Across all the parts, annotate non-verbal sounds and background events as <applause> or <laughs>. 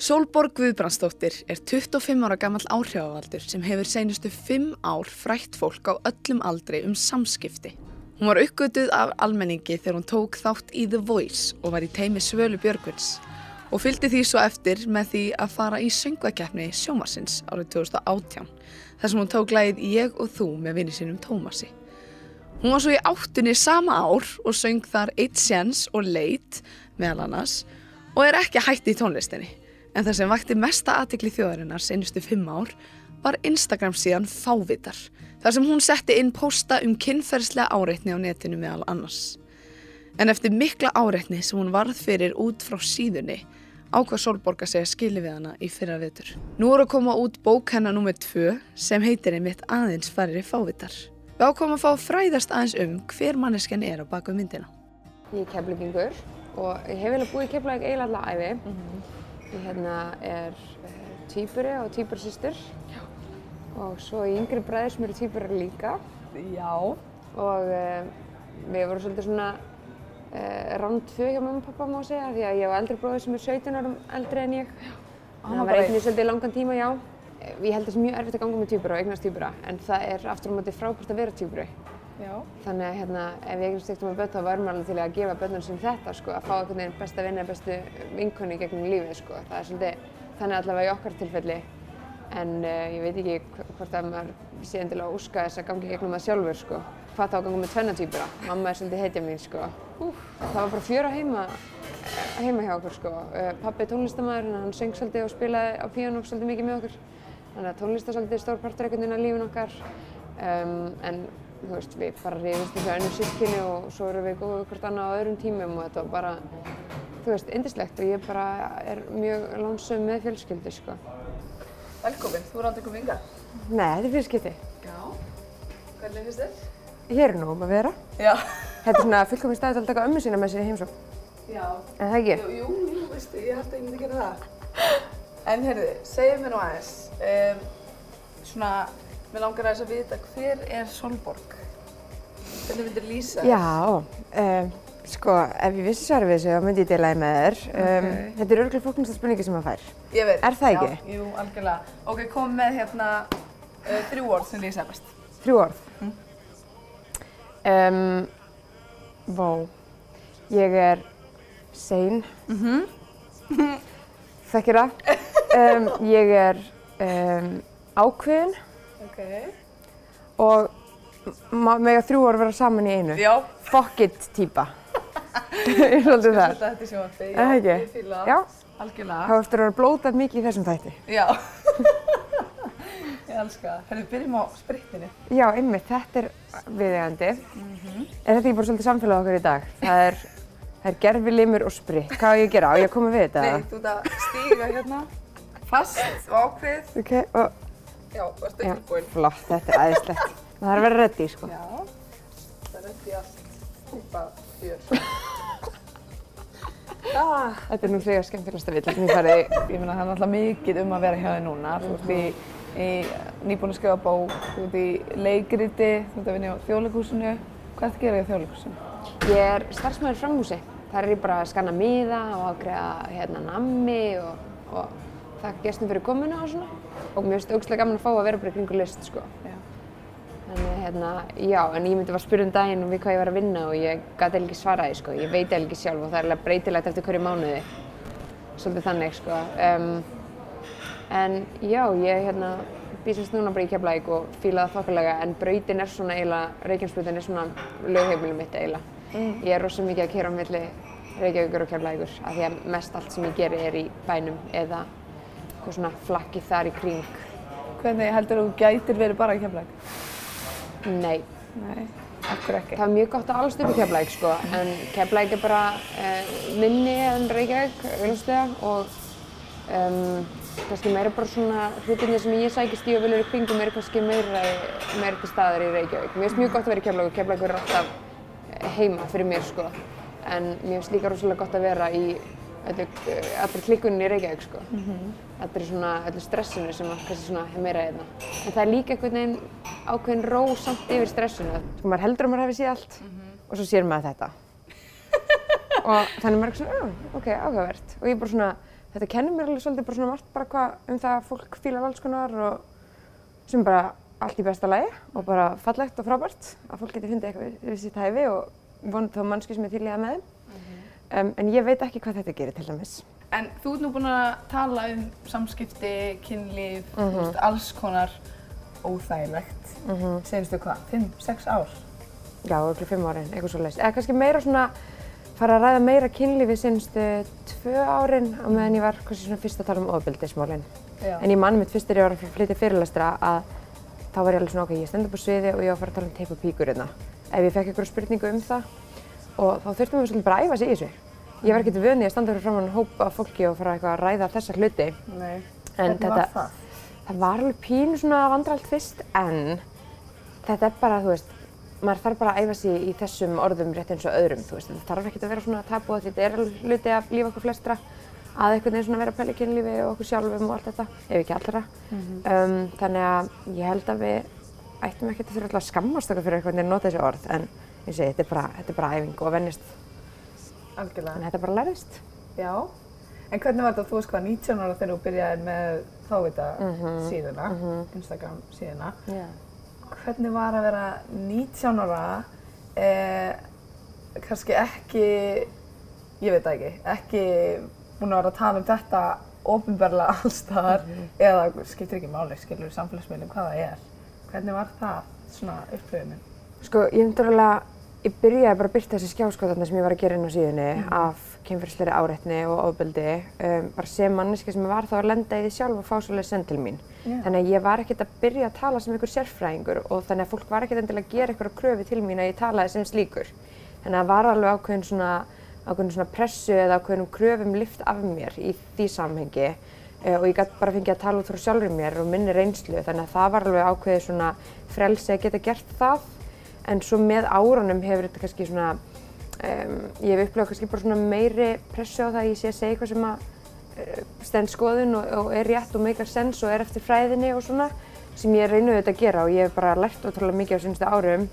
Sólborg Guðbrandsdóttir er 25 ára gammal áhrifavaldur sem hefur seinustu 5 ár frætt fólk á öllum aldri um samskipti. Hún var uppgötuð af almenningi þegar hún tók þátt í The Voice og var í teimi Svölu Björgvins og fylgdi því svo eftir með því að fara í söngvakeppni Sjómarsins árið 2018 þar sem hún tók lægið Ég og þú með vinni sínum Tómasi. Hún var svo í áttunni sama ár og söng þar Eitt Sjens og Leit meðal annars og er ekki hætti í tónlistinni. En það sem vakti mesta aðtikli þjóðarinnar senustu fimm ár var Instagram síðan Fávitar, þar sem hún setti inn posta um kynferðslega áreitni á netinu meðal annars. En eftir mikla áreitni sem hún varð fyrir út frá síðunni, ákvað Solborg að segja skili við hana í fyrra vitur. Nú er að koma út bók hennar nummið tvö sem heitir einmitt aðeins farir Fávitar. Við ákomum að fá að fræðast aðeins um hver mannesken er á baku myndina. Ég er keflingingur og ég hef vel að búið í keflæk eiginlega alla æfi. Ég hérna er uh, týpuri og týpursýstur og svo yngri bræðir sem eru týpurar líka Já. og uh, við vorum svolítið svona uh, rand tvö hjá mamma og pappa má segja því að ég hef eldri bróður sem er 17 árum eldri en ég. hann Þannig var einnig svolítið langan tíma, já. Eh, Ég held það sé mjög erfitt að ganga með týpura og eignast týpura en það er aftur á móti frábært að vera týpuri. Já. Þannig að hérna, ef ég ekkert með börn þá var maður alveg til að gefa börnum sem þetta sko, að fá einhvern veginn besta vinna, bestu vinkonni í gegnum lífið sko. Það er svolítið þannig allavega í okkar tilfelli en uh, ég veit ekki hv- hvort að maður sé endilega að úska þess að gangi gegnum það sjálfur sko. Hvað þá að ganga með tvennatýpura? Mamma er svolítið hetja mín sko. Úf, það var bara fjöra heima, heima hjá okkur sko. Uh, pappi er tónlistamæður, hann söng svolítið og spilaði á píanó svolítið mikið með okkur. Þannig að tónlist er svolítið stór partur einhvern veginn af lífin okkar. Um, en þú veist, við bara eins og önnur sískinni og svo erum við góðið hvort annað á öðrum tímum og þetta var bara, þú veist, indislegt og ég bara er mjög lánsum með fjölskyldu, sko. Velkomin, þú er aldrei komið yngar. Nei, þetta er skipti. Já. Hvernig finnst þér? Hér er nú um að vera. Já. Þetta er svona fullkominn staðið að taka ömmu sína með sér í heimsókn. Já. En það ekki? Jú, jú, veistu, ég held að ég myndi gera það. En heyrðu, segðu mér nú aðeins, um, svona, mér langar aðeins að vita hver er Solborg? Hvernig myndir lýsa þér? Já, um, sko, ef ég vissi svarið við þessu þá myndi ég deila því með þér. Um, Ok. Þetta er örgulega flóknasta spurningi sem maður fær. Ég veit. Er það ekki? Já, jú, algjörlega. Ok, kom með hérna uh, þrjú orð sem lýsa best. Þrjú orð. Um, vá, ég er sein. Þekkir það. <laughs> Ég er ákveðin Ok. og mega þrjú orð vera saman í einu. Já. Fuck it típa. <laughs> ég er svolítið það. Þetta er sjónvarpi. Er það ekki? Ég fýla það. Já, Algjörlega. þá eftir að vera blótað mikið í þessum þætti. Já. ég elska það. Herðu, byrjum á sprittinu. Já, einmitt, þetta er viðegandi. Er þetta ekki bara svolítið samfélag okkar í dag? Það er, það er gerfilimur og spritt. Hvað á ég að gera? Á ég að koma við þetta? Nei, þú ert að stíga hérna, fast og ákveð. Ok, og Já, varstu já, tilbúin. flott, þetta er æðislegt. <laughs> Það þarf að vera reddi, sko. Já, það er ekki allt. Húpa fjör. <laughs> Ah, Þetta er nú þegar skemmtilegasta vill sem ég farið í. ég meina það er náttúrulega mikið um að vera hjá þér núna. Þú ert í, í nýbúin að skrifa bók, þú ert í leikriti, þú ert að vinna á þjóðleikhúsinu. Hvað ert að gera í þjóðleikhúsinu? Ég er starfsmæður framhúsi. Það er ég bara að skanna miða og afgreða hérna nammi og, og þakka gestum fyrir komuna og svona. Og mér finnst ógæslega gaman að fá að vera bara í kringu list, sko. Þannig, hérna, já, en ég myndi bara spyrja um daginn og við hvað ég var að vinna og ég gæti eiginlega ekki svara því, sko. Ég veit eiginlega ekki sjálf og það er alveg breytilegt eftir hverju mánuði. Svolítið þannig, sko. Um, en já, ég hérna, býsast núna bara í Keflavík og fíla það þokkalega en brautin er svona eiginlega, Reykjanesbrautin er svona lögheimilum mitt eiginlega. Ég er rosa mikið að kera á milli Reykjavíkur og Keflavíkur af því að mest allt sem ég geri er í bænum eða eitthvað svona flakkið þar í kring. Hvernig heldur þú gætir verið bara í kemlaug? Nei, Nei, akkur ekki. Það er mjög gott að alast upp í Keflæk sko, en Keflæk er bara uh, minni en Reykjavík, auðvitað, og um, kannski meira bara svona hlutinni sem ég sækist í og vil vera í kringum eru kannski meira, meira til staðar í Reykjavík. Mér finnst mjög gott að vera í Keflæk og Keflæk er alltaf heima fyrir mér sko, en mér finnst líka rosalega gott að vera í uh, allri klikkunni í Reykjavík sko. Allri svona, öllu stressinu sem að kannski svona er meira einna. En það er líka einhvern veginn ákveðin ró samt yfir stressinu. Sko maður heldur að maður hefði séð allt og svo sér maður þetta. <laughs> og þannig maður er svona, "Ah, ok, áhugavert. Og ég bara svona þetta kennir mér alveg svolítið bara svona margt bara hvað um það að fólk fílar alls konar og sem bara allt í besta lagi og bara fallegt og frábært að fólk geti fundið eitthvað við, sitt hæfi og vonið þá mannski sem er til í það með þeim. Um, en ég veit ekki hvað þetta gerir til dæmis. En þú ert nú búin að tala um samskipti, kynlíf, þú veist, alls konar óþægilegt. Mm -hmm. Segistu hvað, 5-6 ár? Já, okkur fimm árin, eitthvað svo leiðist. Eða kannski meira svona, fara að ræða meira kynlífi senstu tvö árin á meðan ég var kannski svona fyrst að tala um ofbeldismálinn. Já. En ég manni mitt fyrst þegar ég var að flytja fyrirlestra að þá var ég alveg svona ok, ég stend upp á sviði og ég var að fara að tala um teip og píkur hérna. Ef ég fekk einhverju spurningu um það og þá þurftum við svolítið bara að æfa sig í þessu. Ég var ekkert vöðni að standa fyrir framann hóp af fólki og fara eitthvað að ræða þessa hluti. Nei. En Hvernig var það? það var alveg pínu svona vandralt fyrst en þetta er bara, þú veist, maður þarf bara að æfa sig í þessum orðum rétt eins og öðrum, þú veist, þetta þarf ekkert að vera svona tabu og þetta er alveg hluti af lífi okkur flestra að einhvern veginn svona vera að pæla í kynlífi og okkur sjálfum og allt þetta, ef ekki allra. um, þannig að ég held að við ættum ekkert að þurfa alltaf að skammast okkur fyrir einhvern veginn að nota þessi orð, en ég segi, þetta er bara, þetta er bara æfing og vennist, en Algjörlega. þetta bara lærist. Já. En hvernig var þetta, þú veist hvað, 19 ára þegar þú byrjaði með þávita síðuna, Instagram síðuna. Já. Hvernig var að vera 19 ára, eh, kannski ekki, ég veit ekki, ekki búin að vera að tala um þetta ofinbarlega <laughs> allstaðar eða skiptir ekki máli, skilur samfélagsmiðlum hvað það er. Hvernig var það svona upplöfunin? Sko, ég náttúrulega, ég byrjaði bara að byrta þessi skjáskotarna sem ég var að gera inn á síðunni af kynferðsleiri áreitni og ofbeldi, um, bara sem manneski sem ég var þá að lenda í því sjálf og fá svolítið send til mín. Já. Þannig að ég var ekkert að byrja að tala sem einhver sérfræðingur og þannig að fólk var ekkert endilega að gera einhverja kröfu til mín að ég talaði sem slíkur. Þannig að það var alveg ákveðin svona, ákveðin svona pressu eða ákveðinum kröfum lift af mér í því samhengi uh, og ég gæti bara fengið að tala út frá sjálfur mér og minni reynslu þannig að það var alveg ákveðið svona frelsi að geta gert það en svo með árunum hefur þetta kannski svona um, ég hef upplifað kannski bara svona meiri pressu á það að ég sé að segja eitthvað sem að uh, stend skoðun og, og er rétt og meikar sens og er eftir fræðinni og svona sem ég reynu auðvitað að gera. Og ég hef bara lært ótrúlega mikið á sínustu árum.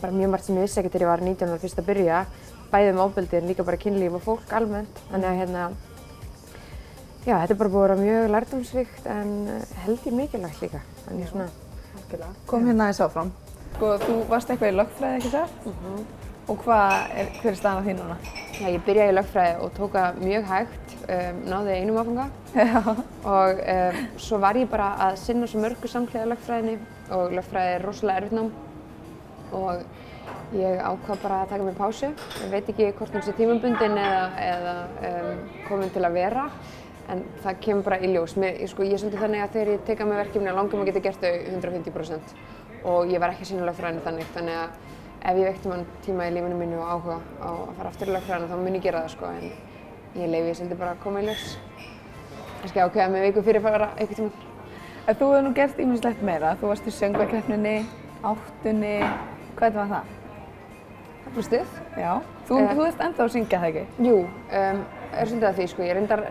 Bara mjög margt sem ég vissi ekki þegar ég var 19 ára fyrst að byrja. Bæði um ofbeldi en líka bara kynlíf og fólk almennt. Þannig að hérna já, þetta er bara búið að vera mjög lærdomsvíkt en uh, held ég mikilvægt líka. Þannig svona. Kom hérna aðeins áfram. Sko, þú varst eitthvað í lögfræði, ekki það? Og hvað er, hver er staðan á því núna? Já, ég byrjaði í lögfræði og tók það mjög hægt, um, náði einum áfanga og um, svo var ég bara að sinna svo mörgu samklega lögfræðinni og lögfræði er rosalega erfitt nám og ég ákvað bara að taka mig pásu. Ég veit ekki hvort hún sé tímabundin eða, eða um, komin til að vera en það kemur bara í ljós. Mér, ég, sko, ég er svolítið þannig að þegar ég teka með verkefni að langum að geta gert þau 150% og ég var ekki að sinna lögfræðinu þannig þannig að ef ég vekti mann tíma í lífinu mínu og áhuga á að fara aftur í lögfræðina þá mun ég gera það sko en ég leiði svolítið bara að koma í ljós. Kannski ákveða með viku fyrir að fara einhvern tímann. En þú hefur nú gert ímislegt meira. Þú varst í söngvakeppninni, áttunni. Hvernig var það? Það bara stuð. Já. Þú, Eh. þú ert ennþá að syngja það ekki? Jú, um, er svolítið að því sko, ég reyndar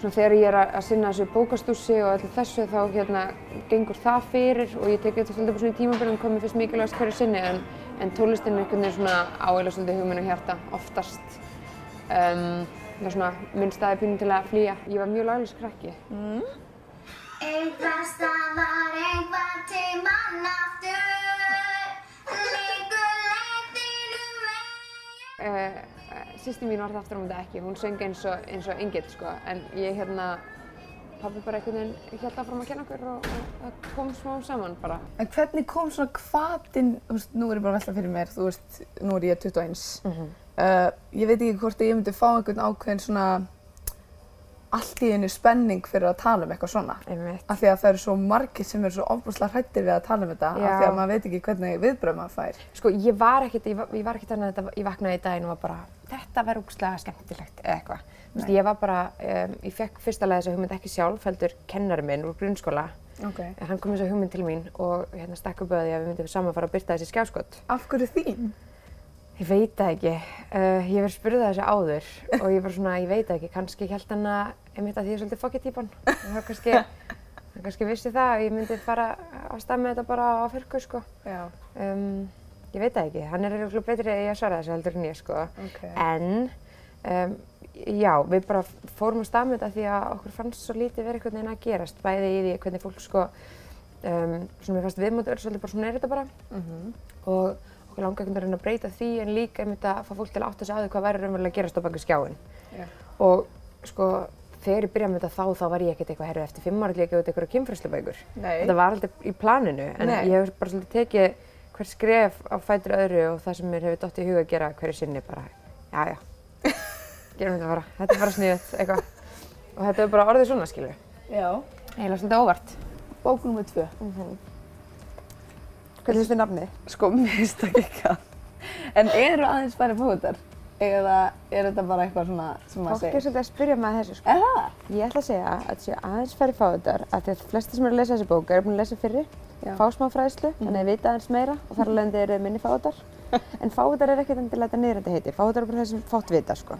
svona þegar ég er að sinna þessu bókastúsi og öllu þessu þá hérna gengur það fyrir og ég tek þetta svolítið bara svona í hvað mér finnst mikilvægast hverju sinni en, en tónlistin er einhvern veginn svona áeiginlega svolítið hugminn og hjarta oftast. Um, það er svona minn staði pínu til að flýja. Ég var mjög laglis krakki. Einhver staðar, einhver tímann aftur Liggur leiðinu megin Uh, Sýsti mín var það aftur á mútið ekki, hún söng eins og, eins og engill sko en ég hérna pabbi bara einhvern veginn held áfram að kenna okkur og, og það kom smám saman bara. En hvernig kom svona hvatinn, þú veist, nú er ég bara að velta fyrir mér, þú veist, nú er ég 21. Mhm. uh, ég veit ekki hvort ég myndi fá einhvern ákveðin svona allt í einu spenning fyrir að tala um eitthvað svona. Einmitt. Af því að það eru svo margir sem eru svo ofbúslega hrættir við að tala um þetta, Já. af því að maður veit ekki hvernig viðbröð maður fær. Sko ég var ekkert, ég var, ég var ekkert að þetta, ég vaknaði í daginn og var bara þetta verður úkslega skemmtilegt eða eitthvað. Ég var bara, um, ég fekk fyrsta lega þessa hugmynd ekki sjálf, heldur kennari minn úr grunnskóla. Ok. En hann kom þessa hugmynd til mín og hérna stakk upp að því að við myndum saman fara að byrta þessi skjáskot. Af hverju þín? Ég veit það ekki. Uh, ég verið spurðið þessu áður og ég var svona, ég veit það ekki, kannski held hann að, einmitt að því ég er svolítið fokketýpan. Það kannski, hann kannski vissi það að ég myndi fara að stað með þetta bara á fyrku, sko. Já. Um, ég veit það ekki, hann er eitthvað betri í að svara þessu heldur en ég, sko. Ok. En um, já, við bara fórum á þetta því að okkur fannst svo lítið verið einhvern veginn að gerast, bæði í því hvernig fólk sko, um, svona mér fannst viðmóti verið svolítið bara svona er þetta bara og okkur langar einhvern veginn að breyta því en líka einmitt að fá fólk til að átta sig á því hvað væri raunverulega að gerast á baki skjáin Já. og sko þegar ég byrjaði með þetta þá, þá var ég ekkert eitthvað herru eftir fimm ára ég að gefa út einhverja kynfræslubækur Nei. þetta var aldrei í planinu en Nei. ég hef bara svolítið tekið hver skref á fætur öðru og það sem mér hefur dótt í huga að gera hverju sinni bara, já já, <laughs> gerum þetta bara, þetta er bara sniðut eitthvað og þetta er bara orðið svona skilur, Já. eiginlega svolítið óvart. Bók nummer tvö. Hvernig finnst þið nafnið? Sko, <laughs> mér finnst það ekki að. En eru aðeins færri fóðutar? Eða er þetta bara eitthvað svona sem maður Fólk er segir? svolítið að spyrja að þessu sko. Er það? Ég ætla að segja að þetta séu aðeins færri fáðutar af því að flesti sem eru að lesa þessi bók eru búin að lesa fyrri, Já. fá smá fræðslu, þannig að vita aðeins meira og þar alveg eru minni fáðutar. <laughs> En fáðutar er ekkert endilega þetta niður þetta heiti, fáðutar er bara það sem fátt vita sko.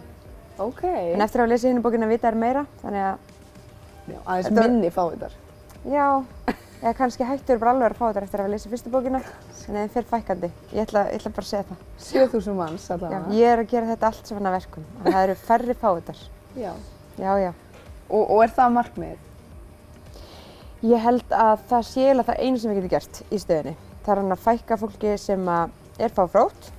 Ok. En eftir að hafa lesið hinn bókina vita er meira, þannig að Já, aðeins minni fóðutar. já, eða kannski hættur bara alveg að fáðutar eftir að hafa lesið fyrstu bókina, en þeim fer fækkandi. Ég ætla, ég ætla bara að segja það. 7000 manns Já, allavega. ég er að gera þetta allt saman að verkum, að það eru færri fáðutar. Já. Já, já. Og, og er það markmiðið? Ég held að það sé eiginlega það einu sem við getum gert í stöðinni. Það er hann að fækka fólki sem er fáfrótt,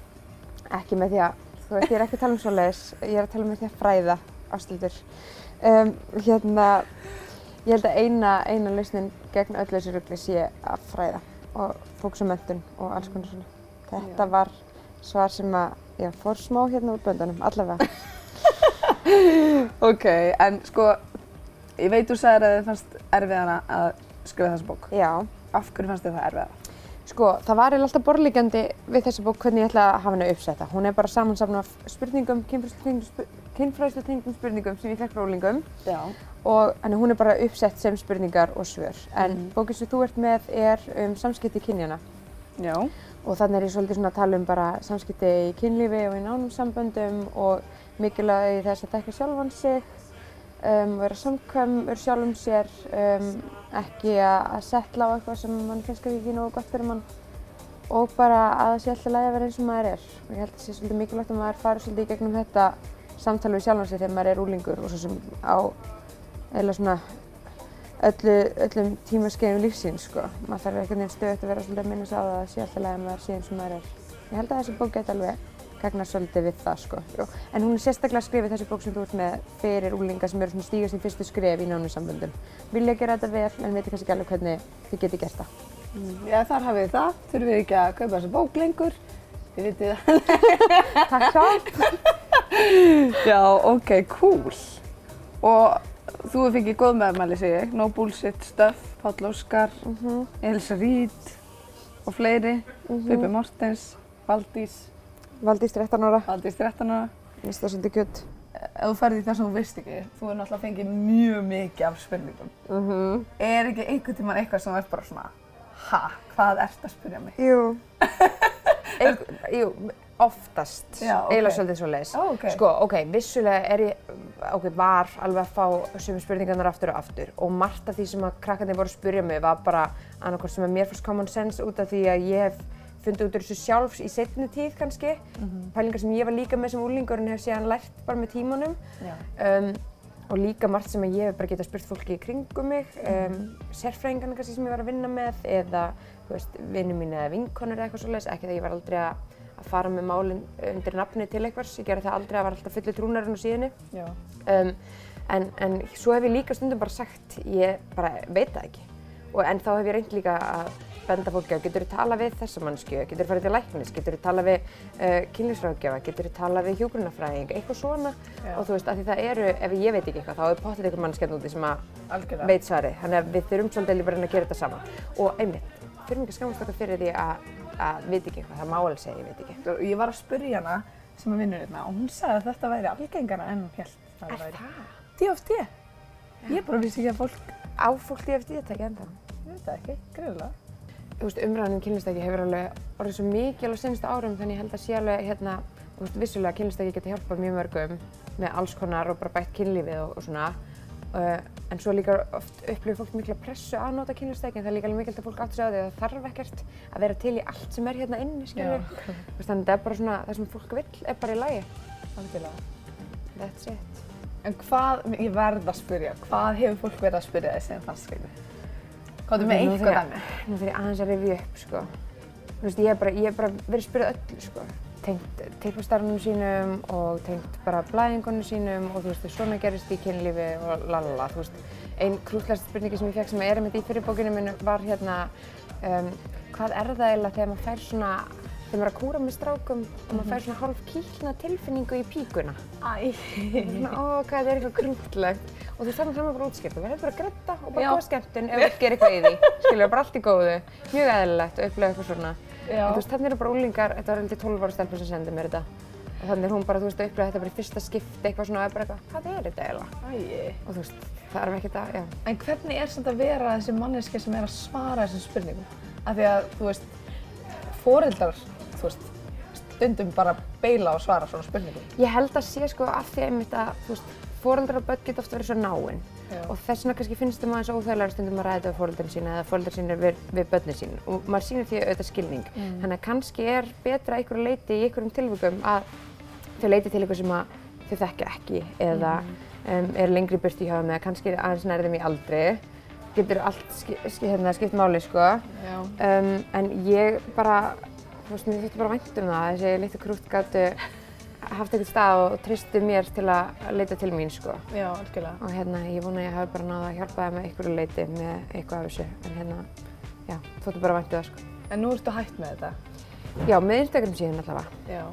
ekki með því að, þú veist, ég er ekki að tala um svoleiðis, ég er að tala um því að fræða ástildur. Um, hérna, ég held að eina, eina lausnin gegn öllu þessu rugli sé að fræða og menntun og alls konar svona. Þetta Já. var svar sem að, já, fór smá hérna úr böndunum, allavega. <laughs> Ok, en sko, ég veit þú sagðir að þið fannst erfiðana að skrifa þessa bók. Já. Af hverju fannst þið það erfiðara? Sko, það var eiginlega alltaf borlíkjandi við þessa bók hvernig ég ætla að hafa henni uppsetta. Hún er bara samansafn af spurningum, kynfræðslu tengdum spurningum sem ég fekk frá úlingum Já. og en hún er bara uppsett sem spurningar og svör. En Mhm. bókin sem þú ert með er um samskipti kynjana Já. og þannig er ég svolítið svona að tala um bara samskipti í kynlífi og í nánum samböndum og mikilvægi þess að dekka sjálfan sig, um, vera samkvæm, vera sjálfum sér, um, ekki að setla á eitthvað sem mann finnst ekki nógu gott fyrir mann og bara að það sé alltaf lægi að vera eins og maður er. Og ég held að það sé svolítið mikilvægt að maður fari svolítið í gegnum þetta samtal við sjálfan sig þegar maður er úlingur og svo sem á eða svona öllu, öllum tímaskeiðum lífsins sko. Maður þarf einhvern veginn stöðugt að vera svolítið að minna sig á það að það sé alltaf lægi að maður sé eins og maður er. Ég held að þessi bók geti alveg gagnast svolítið við það sko. Jú. En hún er sérstaklega skrifið þessi bók sem þú ert með fyrir úlinga sem eru svona stíga sín fyrstu skref í nánum samböndum. Vilja gera þetta vel en veitir kannski ekki alveg hvernig þið geti gert það. Já, þar hafið þið það. Þurfum við ekki að kaupa þessa bók lengur. Þið vitið það. <laughs> Takk sjálf! <laughs> Já, ok, cool. Og þú hefur fengið góð meðmæli, segi ég. No bullshit stuff, Páll Óskar, Mhm. Elsa Reed og fleiri. Pippi Mortens, Valdís, Valdís 13 ára. Valdís 13 ára. Mér finnst það svolítið gjöld. Ef þú ferði í það sem þú veist ekki, þú hefur náttúrulega fengið mjög mikið af spurningum. Mm Er ekki einhvern tímann eitthvað sem ert bara svona, ha, hvað ert að spyrja mig? Jú. <laughs> Eik, jú, oftast. Já, ok. Eiginlega svolítið svo leiðis. Ó, ok. Sko, ok, vissulega er ég, ok, var alveg að fá sömu spurningarnar aftur og aftur og margt af því sem að krakkarnir voru að spyrja mig var bara annarkvæmt sem að mér fannst common sense út af því að ég hef fundið út úr þessu sjálfs í setni tíð kannski. Pælingar sem ég var líka með sem úlingur en hef síðan lært bara með tímanum. Um, og líka margt sem að ég hef bara getað spurt fólki í kringum mig, um, sérfræðingarna kannski sem ég var að vinna með eða vinnu mín eða vinkonur eða eitthvað svoleiðis, ekki það ég var aldrei að, að fara með málinn undir nafni til einhvers, ég gerði það aldrei, það var alltaf fullu trúnarinn á síðunni. Já. Um, en, en svo hef ég líka stundum bara sagt, ég bara veit það ekki. Og, en þá hef ég reynd líka að benda fólki á, getur þú talað við þessa mannsku, getur þú farið til læknis, getur þú talað við uh, kynlífsráðgjafa, getur þú talað við hjúgrunarfræðing, eitthvað svona. Já. Og þú veist, af því það eru, ef ég veit ekki eitthvað, þá er pottið einhver mannskjarn úti sem að veit svarið. Þannig að við þurfum svolítið bara að að gera þetta saman. Og einmitt, þurfum ekki að skamast okkar fyrir því að, að veit ekki eitthvað, það má alveg segja, ég veit ekki. Ég var að spyrja hana sem að vinnur hérna og hún sagði að þetta væri algengara en hún held að það væri. DFT. Ég bara vissi ekki að fólk, Á fólk eftir þetta ekki enda. ég veit það ekki, greiðlega. Umræðan um kynlistæki hefur alveg orðið svo mikil á senstu árum þannig ég held að sé alveg hérna, veist, vissulega kynlistæki getur hjálpað mjög mörgum með alls konar og bara bætt kynlífið og, og svona. Uh, en svo líka oft upplifir fólk mikla pressu að nota kynlistæki en það er líka alveg mikilvægt að fólk átt sig á því að það þarf ekkert að vera til í allt sem er hérna inni, þannig að þetta er bara svona, það sem fólk vill er bara í lagi. that's it. En hvað, ég verð að spyrja, hvað hefur fólk verið að spyrja þig sem fannst? Hvað er með einhver dæmi? Nú fyrir ég aðeins að rifja upp, sko. Þú veist, ég hef bara, bara verið spyrjað öllu, sko. Tengt teipastarunum sínum og tengt bara blæðingunum sínum og þú veist, svona gerist í kynlífi og lalala, þú veist. Einn krútlegasta spurningi sem ég fekk sem er einmitt í fyrirbókinu minn var hérna, um, hvað er það eiginlega þegar maður fær svona, þegar maður er að kúra með strákum og maður fær svona hálf kýlna tilfinningu í píkuna. Æ. Svona, ó, hvað þetta er eitthvað krútlegt. Og þú þannig það bara útskipt. Þú verður bara að gretta og bara góða skemmtun ef þú gerir eitthvað í því. Skilur, bara allt í góðu. Mjög eðlilegt að upplega eitthvað svona. Já. En þú veist, þannig eru bara úlingar, þetta var heldur 12 ára stelpur sem sendi mér þetta. Og þannig er hún bara, þú veist, að upplega þetta bara í fyrsta skipti eitthvað svona og er bara eitthvað, hvað er þetta eiginlega? Og þú veist, það er ekkert að, já. En hvernig er þetta að vera þessi manneska sem er að svara þessum spurningum? Af því að, þú veist, foreldrar, þú veist, stundum bara beila og svara svona spurningum. Ég held að sé sko af því einmitt að, þú veist, foreldrar og börn geta oft verið svo náinn. Og þess vegna kannski finnst þeim aðeins óþægilega stundum að ræða við foreldrin sína eða foreldrin sína við, við börnin sín. Og maður sýnir því auðvitað skilning. Þannig að kannski er betra einhverju leiti í einhverjum tilvikum að þau leiti til eitthvað sem að þau þekkja ekki eða um, er lengri burti hjá þeim eða kannski aðeins nærðum í aldri. Getur allt ski, ski, hérna, skipt máli, sko. Um, en ég bara, þú veist, mér þurfti bara vænt um það, þessi litlu krútt gáttu haft eitthvað stað og tristu mér til að leita til mín, sko. Já, algjörlega. Og hérna, ég vona að ég hafi bara náða að hjálpa það með einhverju leiti með eitthvað af þessu. En hérna, já, þóttu bara vænt um það, sko. En nú ertu hætt með þetta. Já, með Instagram síðan allavega. Já.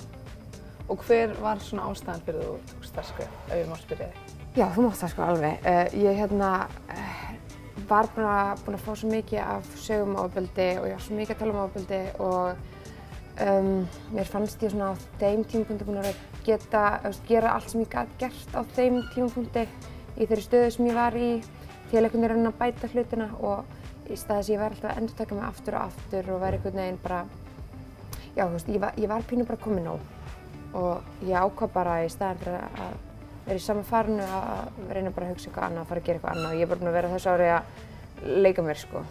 Og hver var svona ástæðan fyrir þú tókst það skrif, ef ég má spyrja þig? Já, þú mátt það sko alveg. Uh, ég hérna uh, var bara búin að fá svo mikið af sögum á ofbeldi og ég var svo mikið að tala um ofbeldi og um, mér fannst ég svona á þeim tímapunkti búin að geta, veist, gera allt sem ég gæti gert á þeim tímapunkti í þeirri stöðu sem ég var í til einhvern veginn að bæta hlutina og í stað þess að ég væri alltaf að endurtaka mig aftur og aftur og væri einhvern veginn bara, já, þú veist, ég var, ég var pínu bara komin nóg og ég ákvað bara í staðin fyrir að vera í sama farnu að reyna bara að hugsa eitthvað annað, að fara að gera eitthvað annað og ég er bara búin að vera þessu ári að leika mér sko.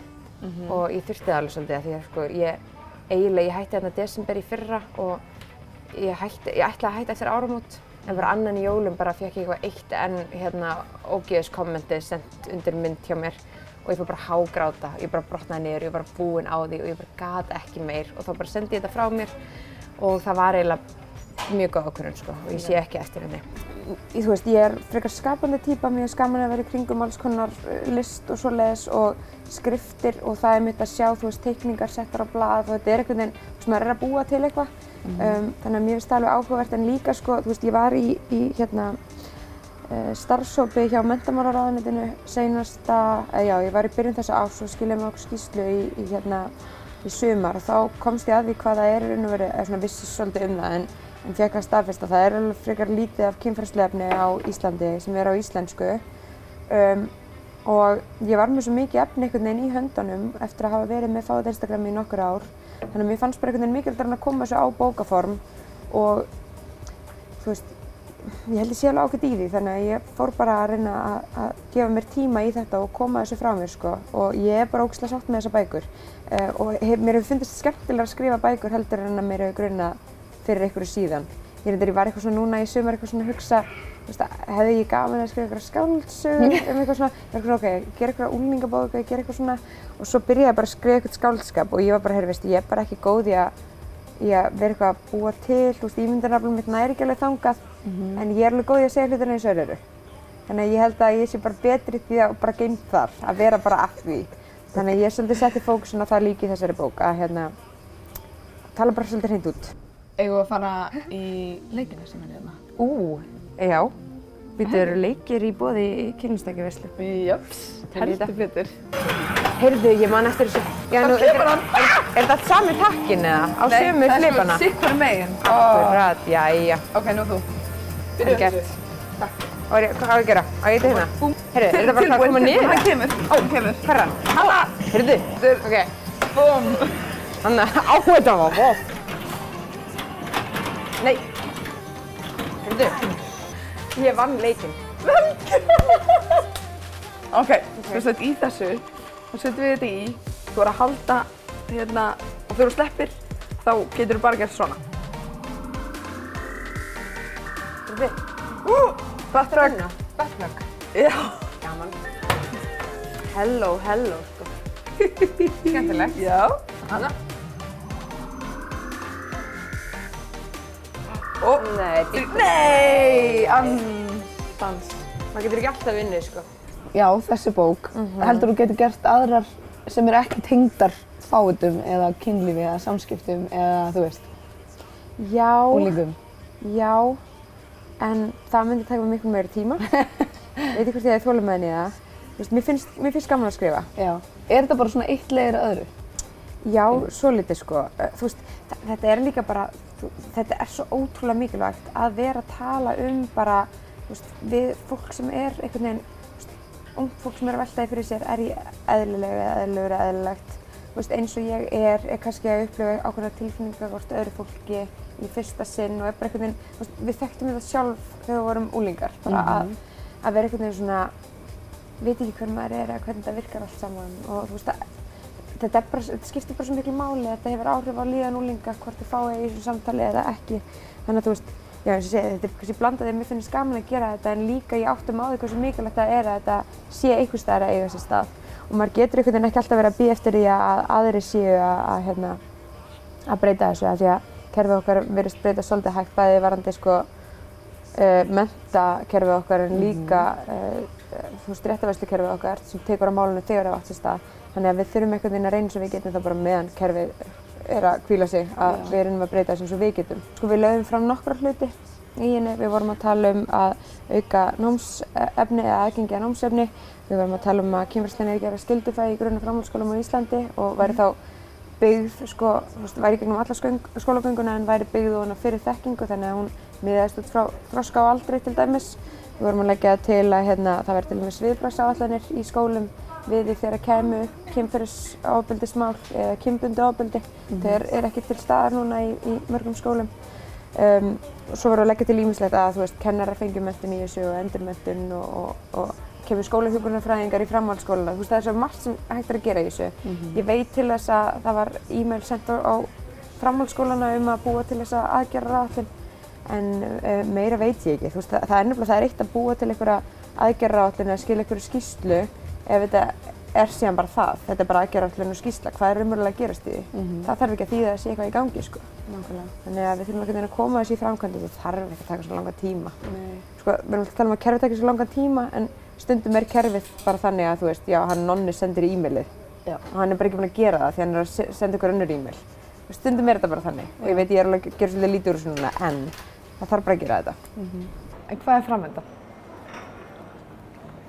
Og ég þurfti það alveg svolítið af því að sko ég eiginlega, ég hætti þarna desember í fyrra og ég hætti, ég ætlaði að hætta eftir áramót en bara annan í jólum bara fekk ég eitthvað eitt en hérna ógeðis kommenti sendt undir mynd hjá mér og ég fór bara hágráta, ég bara brotnaði niður, ég var bara búin á því og ég bara gat ekki meir og þá bara sendi ég þetta frá mér og það var eiginlega mjög góð ákvörðun sko og ég sé ekki eftir henni. Í, þú veist, ég er frekar skapandi típa, mér er skaman að vera í kringum alls konar uh, list og svoleiðis og skriftir og það er mitt að sjá, þú veist, teikningar settar á blað og þetta er einhvern veginn, þú veist, maður er að búa til eitthvað. um, þannig að mér finnst það alveg áhugavert en líka sko, þú veist, ég var í, í hérna, uh, starfshópi hjá menntamálaráðunitinu seinasta, eða já, ég var í byrjun þessa árs og skiljaði með okkur skýslu í, í hérna, í sumar og þá komst ég að því hvað það er en fekk að staðfesta að það er alveg frekar lítið af kynferðslegefni á Íslandi sem er á íslensku. Um, og ég var með svo mikið efni einhvern veginn í höndunum eftir að hafa verið með fáið Instagram í nokkur ár. Þannig að mér fannst bara einhvern veginn mikilvægt að koma þessu á bókaform og þú veist ég held ég sé alveg ákveðt í því þannig að ég fór bara að reyna að, að gefa mér tíma í þetta og koma þessu frá mér sko. Og ég er bara ógæslega sátt með þessa bækur. Uh, og hef, mér hefur fundist skemmtilega að skrifa bækur heldur en að mér hefur grunað fyrir einhverju síðan. Ég reyndar, ég var eitthvað svona núna í sumar eitthvað svona að hugsa, veist, hefði ég gaman að skrifa eitthvað skáldsögur <laughs> um eitthvað svona, ég var eitthvað, ok, ég ger eitthvað úlningabók, ég ger eitthvað svona og svo byrjaði ég bara að skrifa eitthvað skáldskap og ég var bara, heyrðu, veistu, ég er bara ekki góð í að, í að vera eitthvað að búa til, þú veist, ímyndarnaflum mitt næri ekki alveg þangað, en ég er alveg góð í að segja hlutina eins og eru. Þannig að ég held að ég sé bara betri því að bara geimt þar, að vera bara að því. Þannig að ég svolítið setti fókusun á það líka í þessari bók, að hérna, tala bara svolítið hreint út. Eigum við að fara í leikina sem er hérna? Ú, já. Býttu eru leikir í bóði í kynlistækjaverslu. Jöps, heldur betur. Heyrðu, ég man eftir þessu. Já, nú, er, er, er þetta sami takkin eða? Á sömu flipana? Nei, það er sikkur megin. Akkurat, já, já. Ok, nú þú. Gert. Og er, hvað á ég að gera? Á ég þetta hérna? Heyrðu, er þetta bara að koma niður? Hann kemur, hann kemur. Hvað er hann? Hanna! Heyrðu, ok. Búm. Hanna, á þetta var vop. Nei. Heyrðu, ég vann leikinn. <laughs> Ok, þú veist í þessu, þá setjum við þetta í, þú er að halda hérna, og þegar þú sleppir, þá getur þú bara gert svona. Heyrðu, Buttplug. Buttplug. Já. Gaman. Hello, hello, sko. <laughs> Skemmtilegt. Já. Hanna. Og, Nei, nei, andans. maður getur ekki alltaf vinnið, sko. Já, þessi bók. Heldur þú getur gert aðrar sem eru ekki tengdar fáitum eða kynlífi eða samskiptum eða þú veist, Já, úlingum. já, en það myndi taka miklu meiri tíma. <laughs> Veit ekki hvort ég þólum með henni það. Mér finnst, mér finnst gaman að skrifa. Já. Er þetta bara svona eitt leiðir að öðru? Já, svo litið sko. Þú veist, þetta er líka bara, þú, þetta er svo ótrúlega mikilvægt að vera að tala um bara, þú veist, við fólk sem er einhvern veginn, þú veist, ung fólk sem er að veltaði fyrir sér, er ég eðlilega eða eðlilegur eða eðlilegt, þú veist, eins og ég er, er kannski að upplifa ákveðna tilfinningar hvort öðru fólki í fyrsta sinn og er bara einhvern veginn, þú veist, við þekktum þetta sjálf þegar við vorum úlingar, bara að, að vera einhvern veginn svona, veit ekki hver maður er eða hvernig þetta virkar allt saman og þú veist, þetta, bara, þetta skiptir bara svo miklu máli, þetta hefur áhrif á líðan úlinga hvort þið fáið í þessu samtali eða ekki. Þannig að þú veist, já eins og segi, þetta er kannski blandað þegar mér finnst gaman að gera þetta en líka ég áttum á því hversu mikilvægt það er að þetta sé einhvers staðar að eiga sér stað. Og maður getur einhvern veginn ekki alltaf verið að býja eftir því að aðri séu að, að, hérna, að breyta þessu því að kerfið okkar verðist breyta svolítið hægt bæði varandi sko uh, mentakerfið okkar en líka uh, þú veist réttavæslukerfið okkar sem tekur á málunum þegar það átt sér stað. Þannig að við þurfum einhvern veginn að reyna svo við getum það bara meðan kerfið er að kvíla sig að við reynum að breyta þessu eins og við getum. Sko við lögum fram nokkra hluti í henni. Við vorum að tala um að auka námsefni eða aðgengi að námsefni. Við vorum að tala um að kynfræslan er ekki að vera skildufæði í grunna framhaldsskólum á Íslandi og væri þá byggð, sko, væri gegnum alla skólagönguna en væri byggð og fyrir þekkingu þannig að hún miðaðist út frá þroska á aldri til dæmis. Við vorum að leggja til að hérna, það væri til dæmis viðbragsáallanir í skólum við því þegar kæmu upp kynferðisofbeldismál eða kynbundi ofbeldi. Það er, er ekki til staðar núna í, í mörgum skólum. Um, og svo vorum við að leggja til ímislegt að þú veist, kennarar fengjum menntun í þessu og endurmenntun og, og, og kemur skólahjúkrunarfræðingar í framhaldsskóla. Þú veist, það er svo margt sem hægt er að gera í þessu. Ég veit til þess að það var e-mail sendt á, framhaldsskólana um að búa til þessa aðgerraráallin en uh, meira veit ég ekki. Veist, það, það er nefnilega það er eitt að búa til einhverja aðgerraráallin eða skilja einhverju skýrslu ef þetta er síðan bara það. Þetta er bara aðgerraráallin og skýrsla. Hvað er raunverulega að gerast í því? Það þarf ekki að þýða að sé eitthvað í gangi, sko. Nákvæmlega. Þannig að við þurfum veginn að koma þessu í framkvæmdi. Það þarf ekki að taka svo langa tíma. Nei. Sko, við erum alltaf að tala um að kerfið tekir svo langan tíma en stundum er kerfið bara þannig að þú veist, já, hann nonni sendir e-mailið Já. og hann er bara ekki búinn að gera það því hann er að se- senda ykkur önnur e-mail. Stundum er þetta bara þannig og ég veit ég er alveg að gera svolítið lítið úr núna en það þarf bara að gera þetta. En hvað er framönda?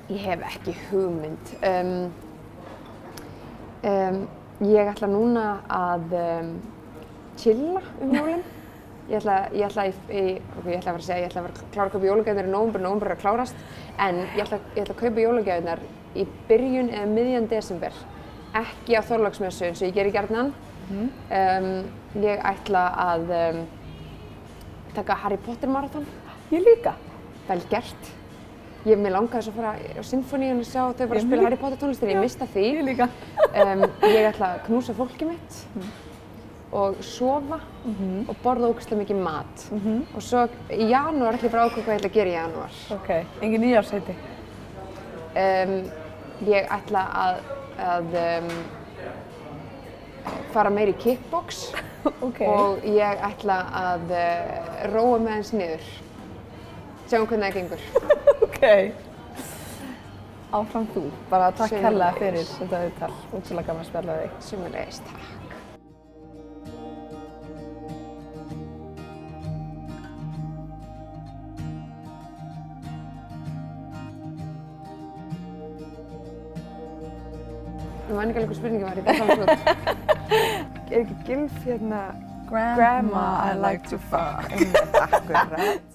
Ég hef ekki hugmynd. Um, um, ég ætla núna að um, chilla um jólinn. Ég ætla, ég ætla, í, í, ok, ég ætla að fara að segja, ég ætla að fara að klára að kaupa jólagjafirnar í nóvumber, nóvumber er að klárast, en ég ætla, ég ætla að kaupa jólagjafirnar í byrjun eða miðjan desember, ekki á þorlagsmessu eins og ég gerir gjarnan. Um, ég ætla að um, taka Harry Potter marathon. Ég líka. Vel gert. Ég mér langaði svo að fara á sinfoníun og sjá þau bara að spila. Harry Potter tónlist en ég mista því. Ég líka. Um, ég ætla að knúsa fólkið mitt og sofa og borða ógeðslega mikið mat. Og svo í janúar ætla ég bara að ákveða hvað ég ætla að gera í janúar. Ok, engin nýjársheiti. Um, ég ætla að, að um, fara meir í kickbox <laughs> Ok. og ég ætla að uh, róa með hans niður. Sjáum hvernig það gengur. <laughs> Ok. Áfram þú. Bara takk hella fyrir þetta viðtal. Útrúlega gaman að spjalla þig. Sumulegis, takk. Hvað spurningin var, fann <laughs> svo Er ekki gilf hérna Grandma, I like to fuck. Akkurat.